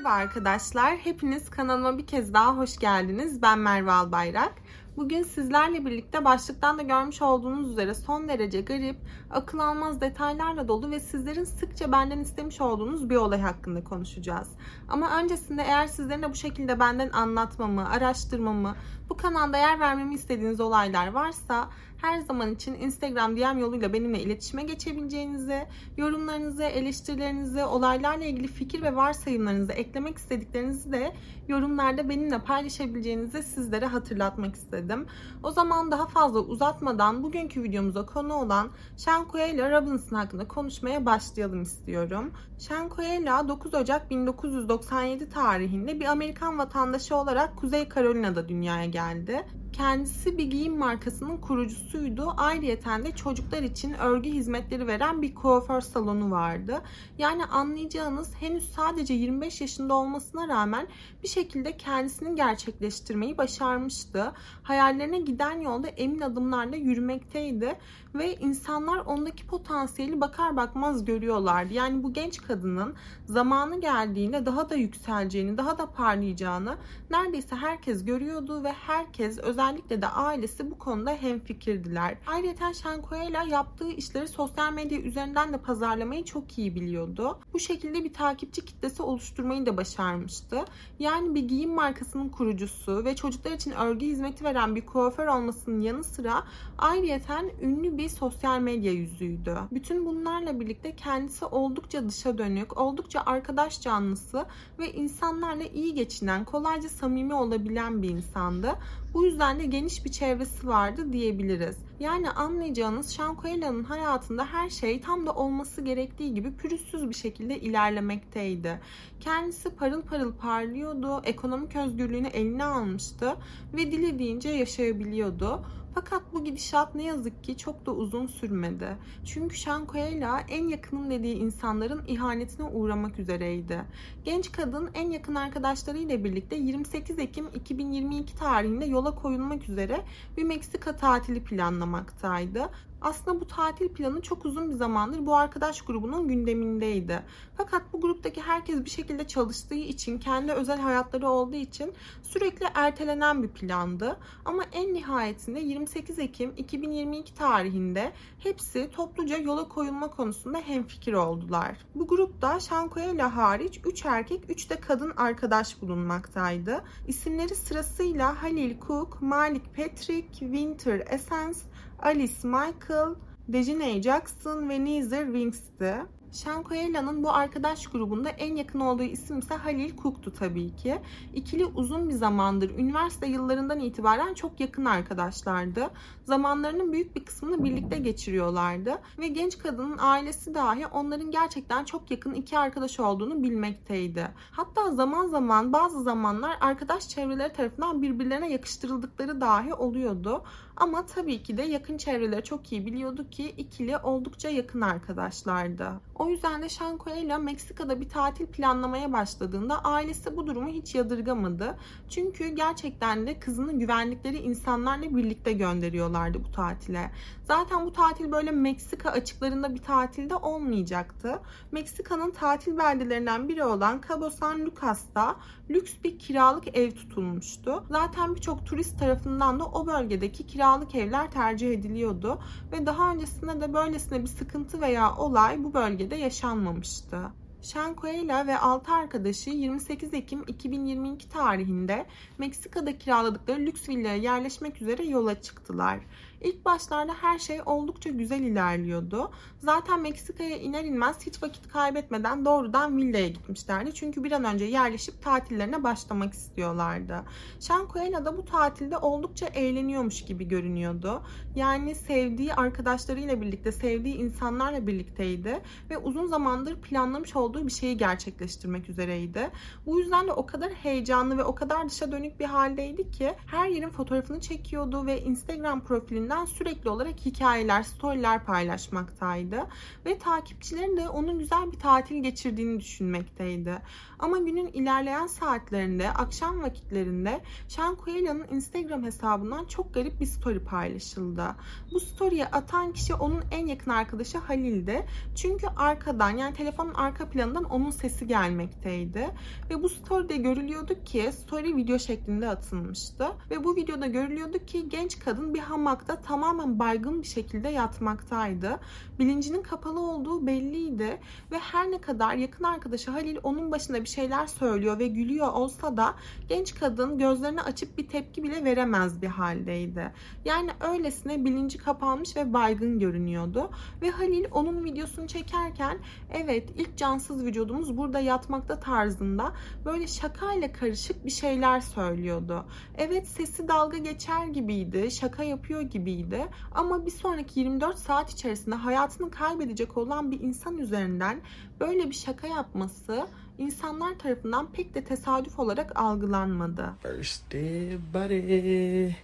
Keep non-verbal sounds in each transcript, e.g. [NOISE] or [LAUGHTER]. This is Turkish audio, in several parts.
Merhaba arkadaşlar. Hepiniz kanalıma bir kez daha hoş geldiniz. Ben Merve Albayrak. Bugün sizlerle birlikte başlıktan da görmüş olduğunuz üzere son derece garip, akıl almaz detaylarla dolu ve sizlerin sıkça benden istemiş olduğunuz bir olay hakkında konuşacağız. Ama öncesinde eğer sizlerin de bu şekilde benden anlatmamı, araştırmamı, bu kanalda yer vermemi istediğiniz olaylar varsa her zaman için Instagram DM yoluyla benimle iletişime geçebileceğinizi, yorumlarınızı, eleştirilerinizi, olaylarla ilgili fikir ve varsayımlarınızı eklemek istediklerinizi de yorumlarda benimle paylaşabileceğinizi sizlere hatırlatmak istedim. O zaman daha fazla uzatmadan bugünkü videomuza konu olan Shankuela Robinson hakkında konuşmaya başlayalım istiyorum. Shankuela 9 Ocak 1997 tarihinde bir Amerikan vatandaşı olarak Kuzey Carolina'da dünyaya geldi. Kendisi bir giyim markasının kurucusuydu. Ayrıyeten de çocuklar için örgü hizmetleri veren bir kuaför salonu vardı. Yani anlayacağınız henüz sadece 25 yaşında olmasına rağmen bir şekilde kendisini gerçekleştirmeyi başarmıştı. Hayallerine giden yolda emin adımlarla yürümekteydi ve insanlar ondaki potansiyeli bakar bakmaz görüyorlardı. Yani bu genç kadının zamanı geldiğinde daha da yükseleceğini, daha da parlayacağını neredeyse herkes görüyordu ve herkes özellikle de ailesi bu konuda hemfikirdiler. Ayrıca Shankoela yaptığı işleri sosyal medya üzerinden de pazarlamayı çok iyi biliyordu. Bu şekilde bir takipçi kitlesi oluşturmayı da başarmıştı. Yani bir giyim markasının kurucusu ve çocuklar için örgü hizmeti veren bir kuaför olmasının yanı sıra ayrıyeten ünlü bir sosyal medya yüzüydü. Bütün bunlarla birlikte kendisi oldukça dışa dönük, oldukça arkadaş canlısı ve insanlarla iyi geçinen, kolayca samimi olabilen bir insandı. Bu yüzden de geniş bir çevresi vardı diyebiliriz. Yani anlayacağınız Sean Coelho'nun hayatında her şey tam da olması gerektiği gibi pürüzsüz bir şekilde ilerlemekteydi. Kendisi parıl parıl parlıyordu, ekonomik özgürlüğünü eline almıştı ve dilediğince yaşayabiliyordu. Fakat bu gidişat ne yazık ki çok da uzun sürmedi. Çünkü Coelho en yakınım dediği insanların ihanetine uğramak üzereydi. Genç kadın en yakın arkadaşlarıyla birlikte 28 Ekim 2022 tarihinde yola koyulmak üzere bir Meksika tatili planlamaktaydı. Aslında bu tatil planı çok uzun bir zamandır bu arkadaş grubunun gündemindeydi. Fakat bu gruptaki herkes bir şekilde çalıştığı için, kendi özel hayatları olduğu için sürekli ertelenen bir plandı. Ama en nihayetinde 28 Ekim 2022 tarihinde hepsi topluca yola koyulma konusunda hemfikir oldular. Bu grupta Şankoyela hariç 3 erkek, 3 de kadın arkadaş bulunmaktaydı. İsimleri sırasıyla Halil Cook, Malik Patrick, Winter Essence, Alice Michael, Dejine Jackson ve Neither Wings'ti. Sean Coelho'nun bu arkadaş grubunda en yakın olduğu isim ise Halil Cook'tu tabii ki. İkili uzun bir zamandır üniversite yıllarından itibaren çok yakın arkadaşlardı. Zamanlarının büyük bir kısmını birlikte geçiriyorlardı ve genç kadının ailesi dahi onların gerçekten çok yakın iki arkadaş olduğunu bilmekteydi. Hatta zaman zaman bazı zamanlar arkadaş çevreleri tarafından birbirlerine yakıştırıldıkları dahi oluyordu. Ama tabii ki de yakın çevreleri çok iyi biliyordu ki ikili oldukça yakın arkadaşlardı. O yüzden de Sean Coelho Meksika'da bir tatil planlamaya başladığında ailesi bu durumu hiç yadırgamadı. Çünkü gerçekten de kızını güvendikleri insanlarla birlikte gönderiyorlardı bu tatile. Zaten bu tatil böyle Meksika açıklarında bir tatilde olmayacaktı. Meksika'nın tatil beldelerinden biri olan Cabo San Lucas'ta lüks bir kiralık ev tutulmuştu. Zaten birçok turist tarafından da o bölgedeki kiralık evler tercih ediliyordu ve daha öncesinde de böylesine bir sıkıntı veya olay bu bölgede yaşanmamıştı. Shanquela ve 6 arkadaşı 28 Ekim 2022 tarihinde Meksika'da kiraladıkları lüks villaya yerleşmek üzere yola çıktılar. İlk başlarda her şey oldukça güzel ilerliyordu. Zaten Meksika'ya iner inmez hiç vakit kaybetmeden doğrudan villaya gitmişlerdi. Çünkü bir an önce yerleşip tatillerine başlamak istiyorlardı. Shanquela da bu tatilde oldukça eğleniyormuş gibi görünüyordu. Yani sevdiği arkadaşlarıyla birlikte, sevdiği insanlarla birlikteydi ve uzun zamandır planlamış olduğu bir şeyi gerçekleştirmek üzereydi. Bu yüzden de o kadar heyecanlı ve o kadar dışa dönük bir haldeydi ki her yerin fotoğrafını çekiyordu ve Instagram profilinde üzerinden sürekli olarak hikayeler, storyler paylaşmaktaydı. Ve takipçilerin de onun güzel bir tatil geçirdiğini düşünmekteydi. Ama günün ilerleyen saatlerinde, akşam vakitlerinde Sean Coelho'nun Instagram hesabından çok garip bir story paylaşıldı. Bu story'e atan kişi onun en yakın arkadaşı Halil'di. Çünkü arkadan yani telefonun arka planından onun sesi gelmekteydi. Ve bu story'de görülüyordu ki story video şeklinde atılmıştı. Ve bu videoda görülüyordu ki genç kadın bir hamakta tamamen baygın bir şekilde yatmaktaydı. Bilincinin kapalı olduğu belliydi ve her ne kadar yakın arkadaşı Halil onun başında bir şeyler söylüyor ve gülüyor olsa da genç kadın gözlerini açıp bir tepki bile veremez bir haldeydi. Yani öylesine bilinci kapanmış ve baygın görünüyordu. Ve Halil onun videosunu çekerken evet ilk cansız vücudumuz burada yatmakta tarzında böyle şakayla karışık bir şeyler söylüyordu. Evet sesi dalga geçer gibiydi, şaka yapıyor gibiydi ama bir sonraki 24 saat içerisinde hayatını kaybedecek olan bir insan üzerinden böyle bir şaka yapması insanlar tarafından pek de tesadüf olarak algılanmadı. First day buddy.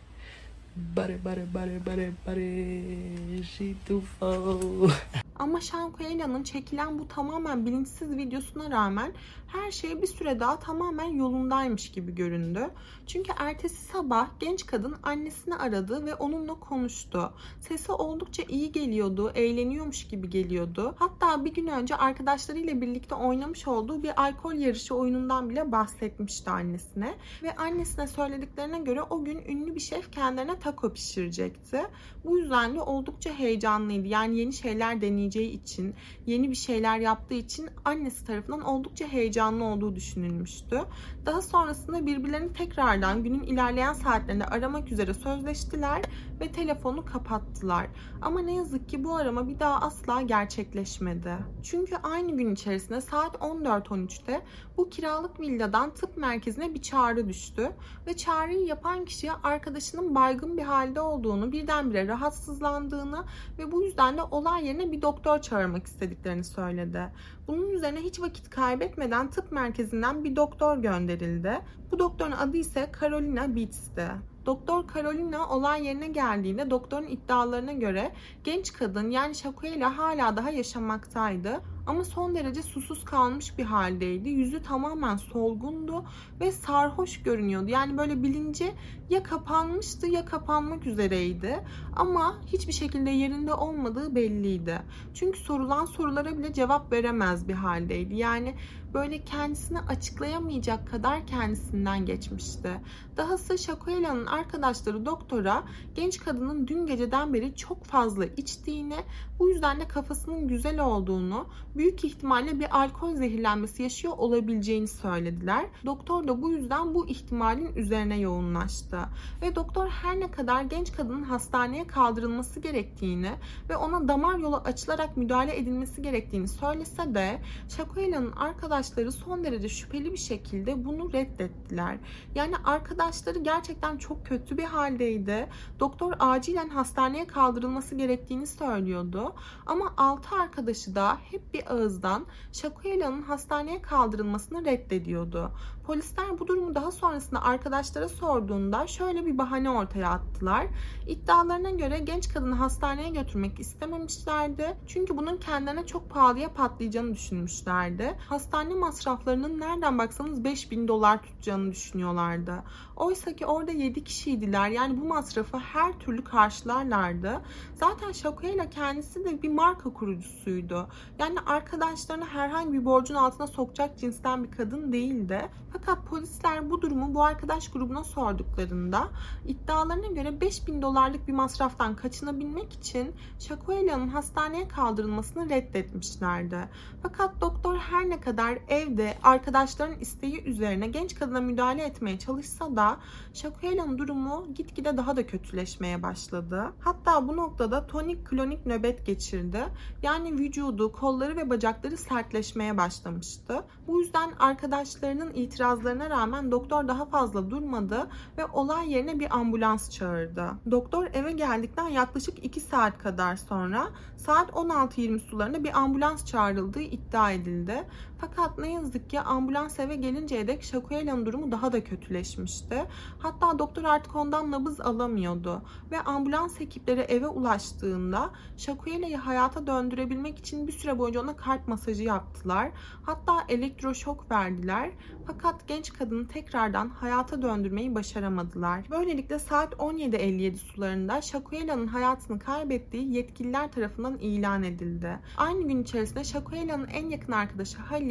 Buddy, buddy, buddy, buddy, buddy. She too far. Ama Sean Coelho'nun çekilen bu tamamen bilinçsiz videosuna rağmen her şey bir süre daha tamamen yolundaymış gibi göründü. Çünkü ertesi sabah genç kadın annesini aradı ve onunla konuştu. Sesi oldukça iyi geliyordu, eğleniyormuş gibi geliyordu. Hatta bir gün önce arkadaşlarıyla birlikte oynamış olduğu bir alkol yarışı oyunundan bile bahsetmişti annesine. Ve annesine söylediklerine göre o gün ünlü bir şef kendilerine taco pişirecekti. Bu yüzden de oldukça heyecanlıydı. Yani yeni şeyler deneyeceği için, yeni bir şeyler yaptığı için annesi tarafından oldukça heyecanlı olduğu düşünülmüştü. Daha sonrasında birbirlerini tekrardan günün ilerleyen saatlerinde aramak üzere sözleştiler ve telefonu kapattılar. Ama ne yazık ki bu arama bir daha asla gerçekleşmedi. Çünkü aynı gün içerisinde saat 14.13'te bu kiralık villadan tıp merkezine bir çağrı düştü ve çağrıyı yapan kişiye arkadaşının baygın bir halde olduğunu, birdenbire rahatsızlandığını ve bu yüzden de olay yerine bir doktor çağırmak istediklerini söyledi. Bunun üzerine hiç vakit kaybetmeden tıp merkezinden bir doktor gönderildi. Bu doktorun adı ise Carolina Beats'ti. Doktor Carolina olay yerine geldiğinde doktorun iddialarına göre genç kadın yani Shaquella hala daha yaşamaktaydı. Ama son derece susuz kalmış bir haldeydi. Yüzü tamamen solgundu ve sarhoş görünüyordu. Yani böyle bilinci ya kapanmıştı ya kapanmak üzereydi. Ama hiçbir şekilde yerinde olmadığı belliydi. Çünkü sorulan sorulara bile cevap veremez bir haldeydi. Yani böyle kendisini açıklayamayacak kadar kendisinden geçmişti. Dahası Shaquella'nın arkadaşları doktora genç kadının dün geceden beri çok fazla içtiğini, bu yüzden de kafasının güzel olduğunu, büyük ihtimalle bir alkol zehirlenmesi yaşıyor olabileceğini söylediler. Doktor da bu yüzden bu ihtimalin üzerine yoğunlaştı. Ve doktor her ne kadar genç kadının hastaneye kaldırılması gerektiğini ve ona damar yolu açılarak müdahale edilmesi gerektiğini söylese de Shaquella'nın arkadaşları son derece şüpheli bir şekilde bunu reddettiler. Yani arkadaşları gerçekten çok kötü bir haldeydi. Doktor acilen hastaneye kaldırılması gerektiğini söylüyordu. Ama altı arkadaşı da hep bir ağızdan Shaquella'nın hastaneye kaldırılmasını reddediyordu. Polisler bu durumu daha sonrasında arkadaşlara sorduğunda şöyle bir bahane ortaya attılar. İddialarına göre genç kadını hastaneye götürmek istememişlerdi. Çünkü bunun kendilerine çok pahalıya patlayacağını düşünmüşlerdi. Hastane masraflarının nereden baksanız 5000 dolar tutacağını düşünüyorlardı. Oysa ki orada 7 kişiydiler. Yani bu masrafı her türlü karşılarlardı. Zaten Shaquella kendisi de bir marka kurucusuydu. Yani arkadaşlarını herhangi bir borcun altına sokacak cinsten bir kadın değildi. Fakat polisler bu durumu bu arkadaş grubuna sorduklarında iddialarına göre 5000 dolarlık bir masraftan kaçınabilmek için Shaquella'nın hastaneye kaldırılmasını reddetmişlerdi. Fakat doktor her ne kadar evde arkadaşların isteği üzerine genç kadına müdahale etmeye çalışsa da Shaquella'nın durumu gitgide daha da kötüleşmeye başladı. Hatta bu noktada tonik klonik nöbet geçirdi. Yani vücudu, kolları ve bacakları sertleşmeye başlamıştı. Bu yüzden arkadaşlarının itirazlarına rağmen doktor daha fazla durmadı ve olay yerine bir ambulans çağırdı. Doktor eve geldikten yaklaşık 2 saat kadar sonra saat 16.20 sularında bir ambulans çağrıldığı iddia edildi. Fakat ne yazık ki ambulans eve gelinceye dek Shakuela'nın durumu daha da kötüleşmişti. Hatta doktor artık ondan nabız alamıyordu ve ambulans ekipleri eve ulaştığında Shakuela'yı hayata döndürebilmek için bir süre boyunca ona kalp masajı yaptılar. Hatta elektroşok verdiler. Fakat genç kadını tekrardan hayata döndürmeyi başaramadılar. Böylelikle saat 17.57 sularında Shakuela'nın hayatını kaybettiği yetkililer tarafından ilan edildi. Aynı gün içerisinde Shakuela'nın en yakın arkadaşı Halil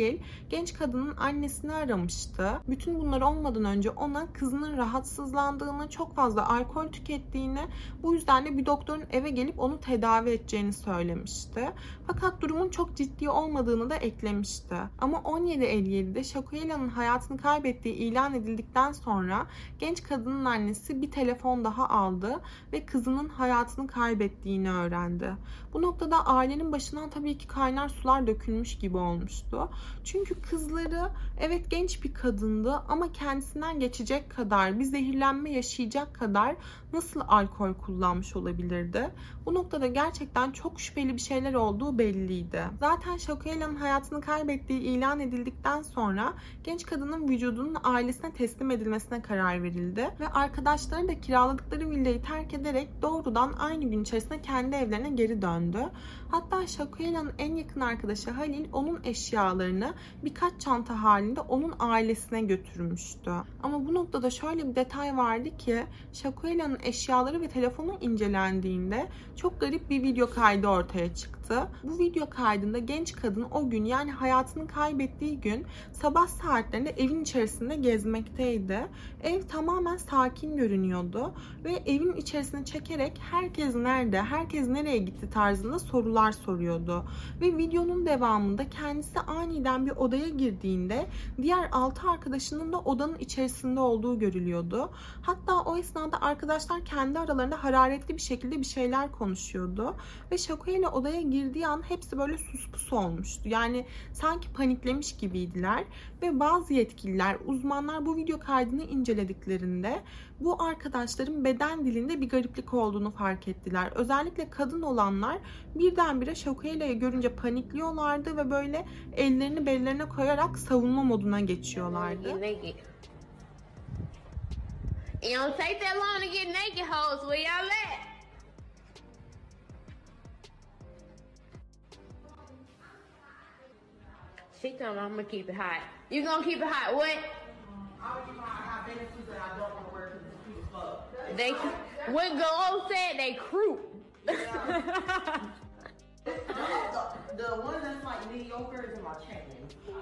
genç kadının annesini aramıştı. Bütün bunlar olmadan önce ona kızının rahatsızlandığını, çok fazla alkol tükettiğini, bu yüzden de bir doktorun eve gelip onu tedavi edeceğini söylemişti. Fakat durumun çok ciddi olmadığını da eklemişti. Ama 17.57'de Shakuela'nın hayatını kaybettiği ilan edildikten sonra genç kadının annesi bir telefon daha aldı ve kızının hayatını kaybettiğini öğrendi. Bu noktada ailenin başından tabii ki kaynar sular dökülmüş gibi olmuştu. Çünkü kızları evet genç bir kadındı ama kendisinden geçecek kadar bir zehirlenme yaşayacak kadar nasıl alkol kullanmış olabilirdi? Bu noktada gerçekten çok şüpheli bir şeyler olduğu belliydi. Zaten Shakuela'nın hayatını kaybettiği ilan edildikten sonra genç kadının vücudunun ailesine teslim edilmesine karar verildi ve arkadaşları da kiraladıkları villayı terk ederek doğrudan aynı gün içerisinde kendi evlerine geri döndü. Hatta Shakuela'nın en yakın arkadaşı Halil onun eşyalarını birkaç çanta halinde onun ailesine götürmüştü. Ama bu noktada şöyle bir detay vardı ki Shakuela'nın eşyaları ve telefonu incelendiğinde çok garip bir video kaydı ortaya çıktı. Bu video kaydında genç kadın o gün yani hayatını kaybettiği gün sabah saatlerinde evin içerisinde gezmekteydi. Ev tamamen sakin görünüyordu ve evin içerisine çekerek herkes nerede, herkes nereye gitti tarzında sorular soruyordu. Ve videonun devamında kendisi aniden bir odaya girdiğinde diğer 6 arkadaşının da odanın içerisinde olduğu görülüyordu. Hatta o esnada arkadaşlar kendi aralarında hararetli bir şekilde bir şeyler konuşuyordu. Ve Shakuela odaya girdiği an hepsi böyle sus pus olmuştu. Yani sanki paniklemiş gibiydiler. Ve bazı yetkililer, uzmanlar bu video kaydını incelediklerinde bu arkadaşların beden dilinde bir gariplik olduğunu fark ettiler. Özellikle kadın olanlar birdenbire Shakuela'yı görünce panikliyorlardı ve böyle ellerini bellerine koyarak savunma moduna geçiyorlardı. It don't take I'm gonna keep it hot. You gonna keep it hot? What? How you find how better to that doctor work in this stupid fuck. They what Go said they croup. The [LAUGHS]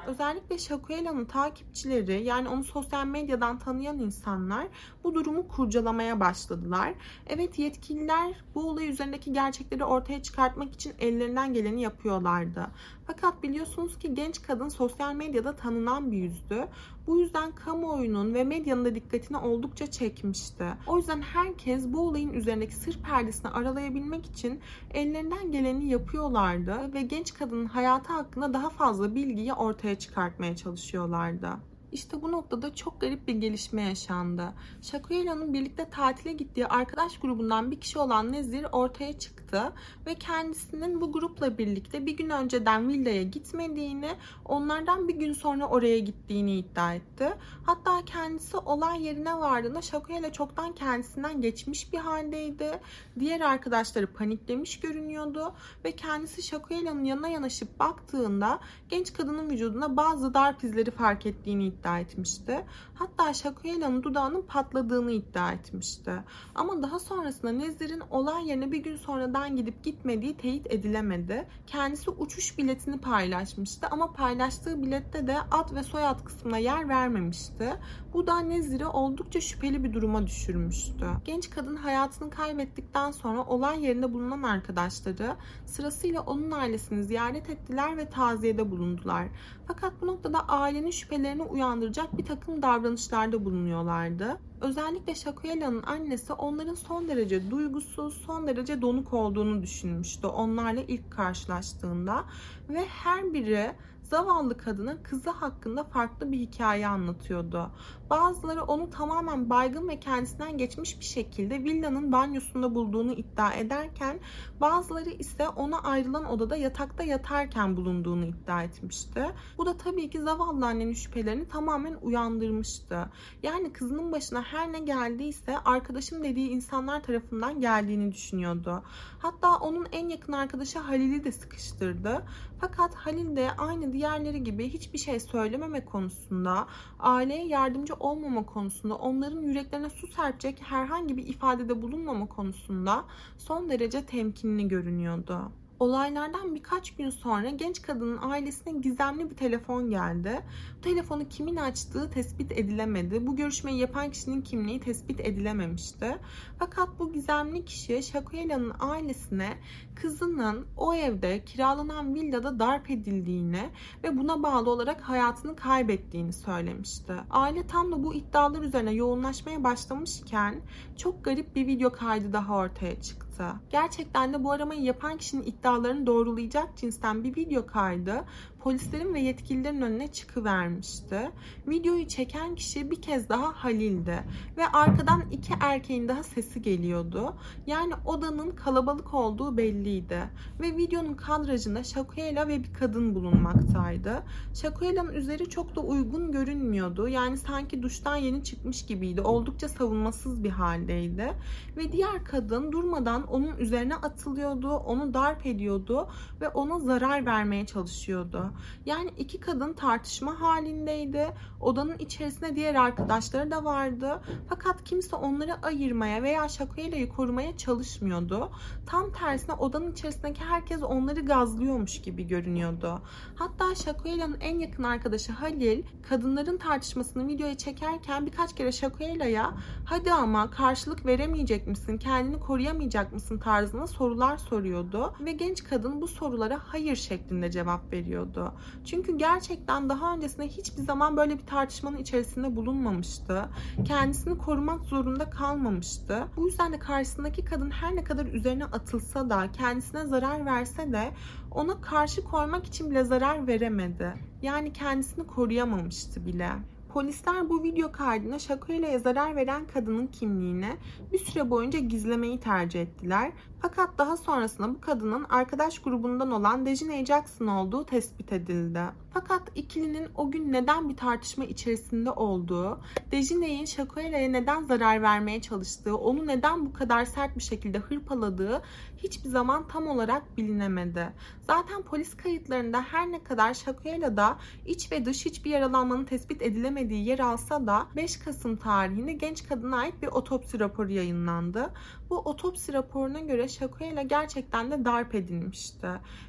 Özellikle Shakuela'nın takipçileri yani onu sosyal medyadan tanıyan insanlar bu durumu kurcalamaya başladılar. Evet yetkililer bu olay üzerindeki gerçekleri ortaya çıkartmak için ellerinden geleni yapıyorlardı. Fakat biliyorsunuz ki genç kadın sosyal medyada tanınan bir yüzdü. Bu yüzden kamuoyunun ve medyanın da dikkatini oldukça çekmişti. O yüzden herkes bu olayın üzerindeki sır perdesini aralayabilmek için ellerinden geleni yapıyorlardı ve genç kadının hayatı hakkında daha fazla bilgiyi ortaya çıkartmaya çalışıyorlardı. İşte bu noktada çok garip bir gelişme yaşandı. Shakuela'nın birlikte tatile gittiği arkadaş grubundan bir kişi olan Nezir ortaya çıktı ve kendisinin bu grupla birlikte bir gün önceden villaya gitmediğini, onlardan bir gün sonra oraya gittiğini iddia etti. Hatta kendisi olay yerine vardığında Shakuela çoktan kendisinden geçmiş bir haldeydi. Diğer arkadaşları paniklemiş görünüyordu ve kendisi Shakuela'nın yanına yanaşıp baktığında genç kadının vücudunda bazı darp izleri fark ettiğini iddia iddia etmişti. Hatta Shakuela'nın dudağının patladığını iddia etmişti. Ama daha sonrasında Nezir'in olay yerine bir gün sonradan gidip gitmediği teyit edilemedi. Kendisi uçuş biletini paylaşmıştı ama paylaştığı bilette de ad ve soyad kısmına yer vermemişti. Bu da Nezir'i oldukça şüpheli bir duruma düşürmüştü. Genç kadın hayatını kaybettikten sonra olay yerinde bulunan arkadaşları sırasıyla onun ailesini ziyaret ettiler ve taziyede bulundular. Fakat bu noktada ailenin şüphelerini uyandıracak bir takım davranışlarda bulunuyorlardı. Özellikle Shakuela'nın annesi onların son derece duygusuz, son derece donuk olduğunu düşünmüştü onlarla ilk karşılaştığında ve her biri zavallı kadına kızı hakkında farklı bir hikaye anlatıyordu. Bazıları onu tamamen baygın ve kendisinden geçmiş bir şekilde villanın banyosunda bulduğunu iddia ederken bazıları ise ona ayrılan odada yatakta yatarken bulunduğunu iddia etmişti. Bu da tabii ki zavallı annenin şüphelerini tamamen uyandırmıştı. Yani kızının başına her ne geldiyse arkadaşım dediği insanlar tarafından geldiğini düşünüyordu. Hatta onun en yakın arkadaşı Halil'i de sıkıştırdı. Fakat Halil de aynı diğerleri gibi hiçbir şey söylememe konusunda, aileye yardımcı olmama konusunda, onların yüreklerine su serpecek herhangi bir ifadede bulunmama konusunda son derece temkinli görünüyordu. Olaylardan birkaç gün sonra genç kadının ailesine gizemli bir telefon geldi. Bu telefonu kimin açtığı tespit edilemedi. Bu görüşmeyi yapan kişinin kimliği tespit edilememişti. Fakat bu gizemli kişi Shakuela'nın ailesine kızının o evde kiralanan villada darp edildiğini ve buna bağlı olarak hayatını kaybettiğini söylemişti. Aile tam da bu iddialar üzerine yoğunlaşmaya başlamışken çok garip bir video kaydı daha ortaya çıktı. Gerçekten de bu aramayı yapan kişinin iddialarını doğrulayacak cinsten bir video kaydı polislerin ve yetkililerin önüne çıkıvermişti. Videoyu çeken kişi bir kez daha Halil'di ve arkadan iki erkeğin daha sesi geliyordu. Yani odanın kalabalık olduğu belliydi ve videonun kadrajında Shakuela ve bir kadın bulunmaktaydı. Shakuela'nın üzeri çok da uygun görünmüyordu. Yani sanki duştan yeni çıkmış gibiydi. Oldukça savunmasız bir haldeydi. Ve diğer kadın durmadan onun üzerine atılıyordu, onu darp ediyordu ve ona zarar vermeye çalışıyordu. Yani iki kadın tartışma halindeydi. Odanın içerisinde diğer arkadaşları da vardı. Fakat kimse onları ayırmaya veya Shakuela'yı korumaya çalışmıyordu. Tam tersine odanın içerisindeki herkes onları gazlıyormuş gibi görünüyordu. Hatta Shakuela'nın en yakın arkadaşı Halil kadınların tartışmasını videoya çekerken birkaç kere Shakuela'ya hadi ama karşılık veremeyecek misin, kendini koruyamayacak mısın tarzında sorular soruyordu. Ve genç kadın bu sorulara hayır şeklinde cevap veriyordu. Çünkü gerçekten daha öncesinde hiçbir zaman böyle bir tartışmanın içerisinde bulunmamıştı. Kendisini korumak zorunda kalmamıştı. Bu yüzden de karşısındaki kadın her ne kadar üzerine atılsa da, kendisine zarar verse de ona karşı koymak için bile zarar veremedi. Yani kendisini koruyamamıştı bile. Polisler bu video kaydına Shakuela'ya zarar veren kadının kimliğini bir süre boyunca gizlemeyi tercih ettiler. Fakat daha sonrasında bu kadının arkadaş grubundan olan Dejine Jackson olduğu tespit edildi. Fakat ikilinin o gün neden bir tartışma içerisinde olduğu, Dejine'nin Shakuela'ya neden zarar vermeye çalıştığı, onu neden bu kadar sert bir şekilde hırpaladığı hiçbir zaman tam olarak bilinemedi. Zaten polis kayıtlarında her ne kadar Shakuela'da iç ve dış hiçbir yaralanmanın tespit edilemediği yer alsa da 5 Kasım tarihinde genç kadına ait bir otopsi raporu yayınlandı. Bu otopsi raporuna göre Shakuela gerçekten de darp edilmişti.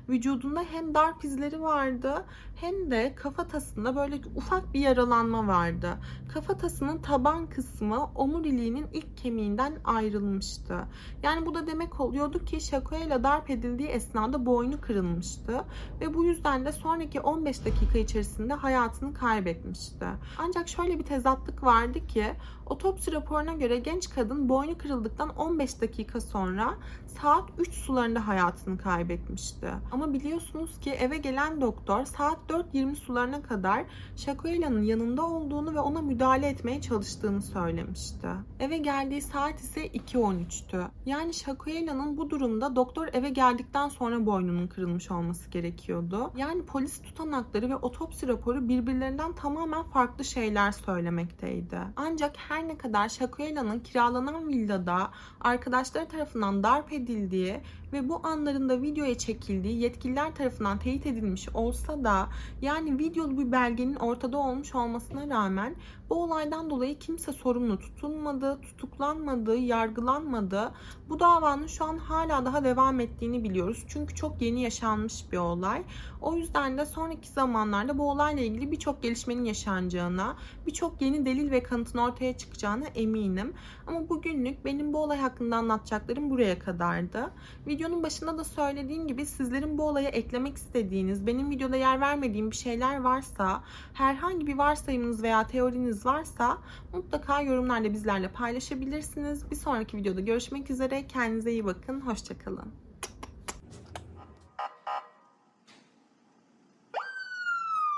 Vücudunda hem darp izleri vardı hem de kafatasında böyle ufak bir yaralanma vardı. Kafatasının taban kısmı omuriliğinin ilk kemiğinden ayrılmıştı. Yani bu da demek oluyordu ki Shakuela darp edildiği esnada boynu kırılmıştı ve bu yüzden de sonraki 15 dakika içerisinde hayatını kaybetmişti. Ancak şöyle bir tezatlık vardı ki otopsi raporuna göre genç kadın boynu kırıldıktan 15 dakika sonra saat 3 sularında hayatını kaybetmişti. Ama biliyorsunuz ki eve gelen doktor saat 4.20 sularına kadar Shakuela'nın yanında olduğunu ve ona müdahale etmeye çalıştığını söylemişti. Eve geldiği saat ise 2.13'tü. Yani Shakuela'nın bu durumda doktor eve geldikten sonra boynunun kırılmış olması gerekiyordu. Yani polis tutanakları ve otopsi raporu birbirlerinden tamamen farklı şeyler söylemekteydi. Ancak her ne kadar Shakuela'nın kiralanan villada arkadaşları tarafından darp edildiği ve bu anlarında videoya çekildiği yetkililer tarafından teyit edilmiş olsa da yani videolu bir belgenin ortada olmuş olmasına rağmen bu olaydan dolayı kimse sorumlu tutulmadı, tutuklanmadı, yargılanmadı. Bu davanın şu an hala daha devam ettiğini biliyoruz. Çünkü çok yeni yaşanmış bir olay. O yüzden de sonraki zamanlarda bu olayla ilgili birçok gelişmenin yaşanacağına, birçok yeni delil ve kanıtın ortaya çıkacağına eminim. Ama bugünlük benim bu olay hakkında anlatacaklarım buraya kadardı. Videonun başında da söylediğim gibi sizlerin bu olaya eklemek istediğiniz, benim videoda yer vermediğim bir şeyler varsa, herhangi bir varsayımınız veya teoriniz varsa mutlaka yorumlarda bizlerle paylaşabilirsiniz. Bir sonraki videoda görüşmek üzere. Kendinize iyi bakın. Hoşçakalın.